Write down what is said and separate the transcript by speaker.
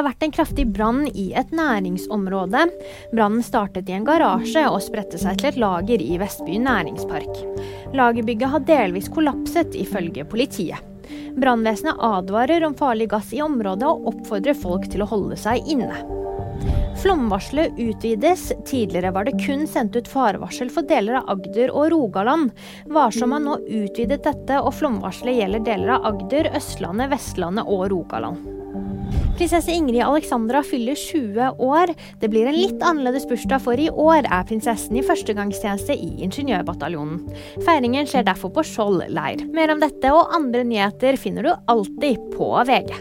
Speaker 1: Det har vært en kraftig brann i et næringsområde. Brannen startet i en garasje og spredte seg til et lager i Vestby næringspark. Lagerbygget har delvis kollapset, ifølge politiet. Brannvesenet advarer om farlig gass i området og oppfordrer folk til å holde seg inne. Flomvarselet utvides. Tidligere var det kun sendt ut farevarsel for deler av Agder og Rogaland. Varsom har nå utvidet dette, og flomvarselet gjelder deler av Agder, Østlandet, Vestlandet og Rogaland. Prinsesse Ingrid Alexandra fyller 20 år. Det blir en litt annerledes bursdag, for i år er prinsessen i førstegangstjeneste i Ingeniørbataljonen. Feiringen skjer derfor på Skjold leir. Mer om dette og andre nyheter finner du alltid på VG.